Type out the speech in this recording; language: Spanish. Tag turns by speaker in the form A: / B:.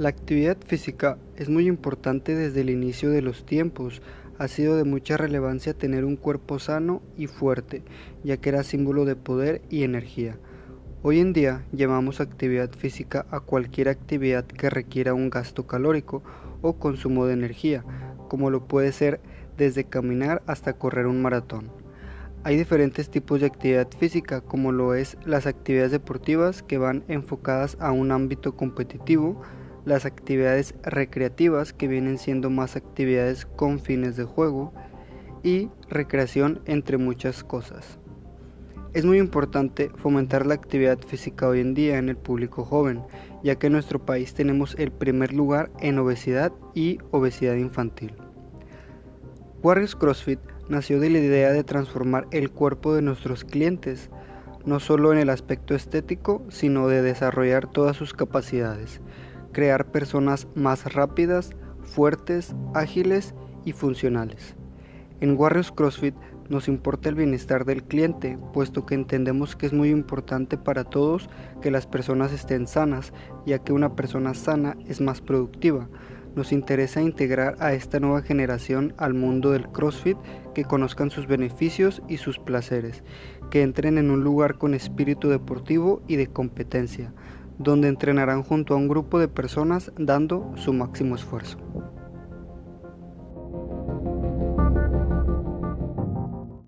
A: La actividad física es muy importante desde el inicio de los tiempos. Ha sido de mucha relevancia tener un cuerpo sano y fuerte, ya que era símbolo de poder y energía. Hoy en día llamamos actividad física a cualquier actividad que requiera un gasto calórico o consumo de energía, como lo puede ser desde caminar hasta correr un maratón. Hay diferentes tipos de actividad física, como lo es las actividades deportivas que van enfocadas a un ámbito competitivo, las actividades recreativas que vienen siendo más actividades con fines de juego y recreación entre muchas cosas. Es muy importante fomentar la actividad física hoy en día en el público joven, ya que en nuestro país tenemos el primer lugar en obesidad y obesidad infantil. Warriors CrossFit nació de la idea de transformar el cuerpo de nuestros clientes, no solo en el aspecto estético, sino de desarrollar todas sus capacidades, crear personas más rápidas, fuertes, ágiles y funcionales. En Warriors CrossFit nos importa el bienestar del cliente, puesto que entendemos que es muy importante para todos que las personas estén sanas, ya que una persona sana es más productiva. Nos interesa integrar a esta nueva generación al mundo del CrossFit, que conozcan sus beneficios y sus placeres, que entren en un lugar con espíritu deportivo y de competencia, donde entrenarán junto a un grupo de personas dando su máximo esfuerzo.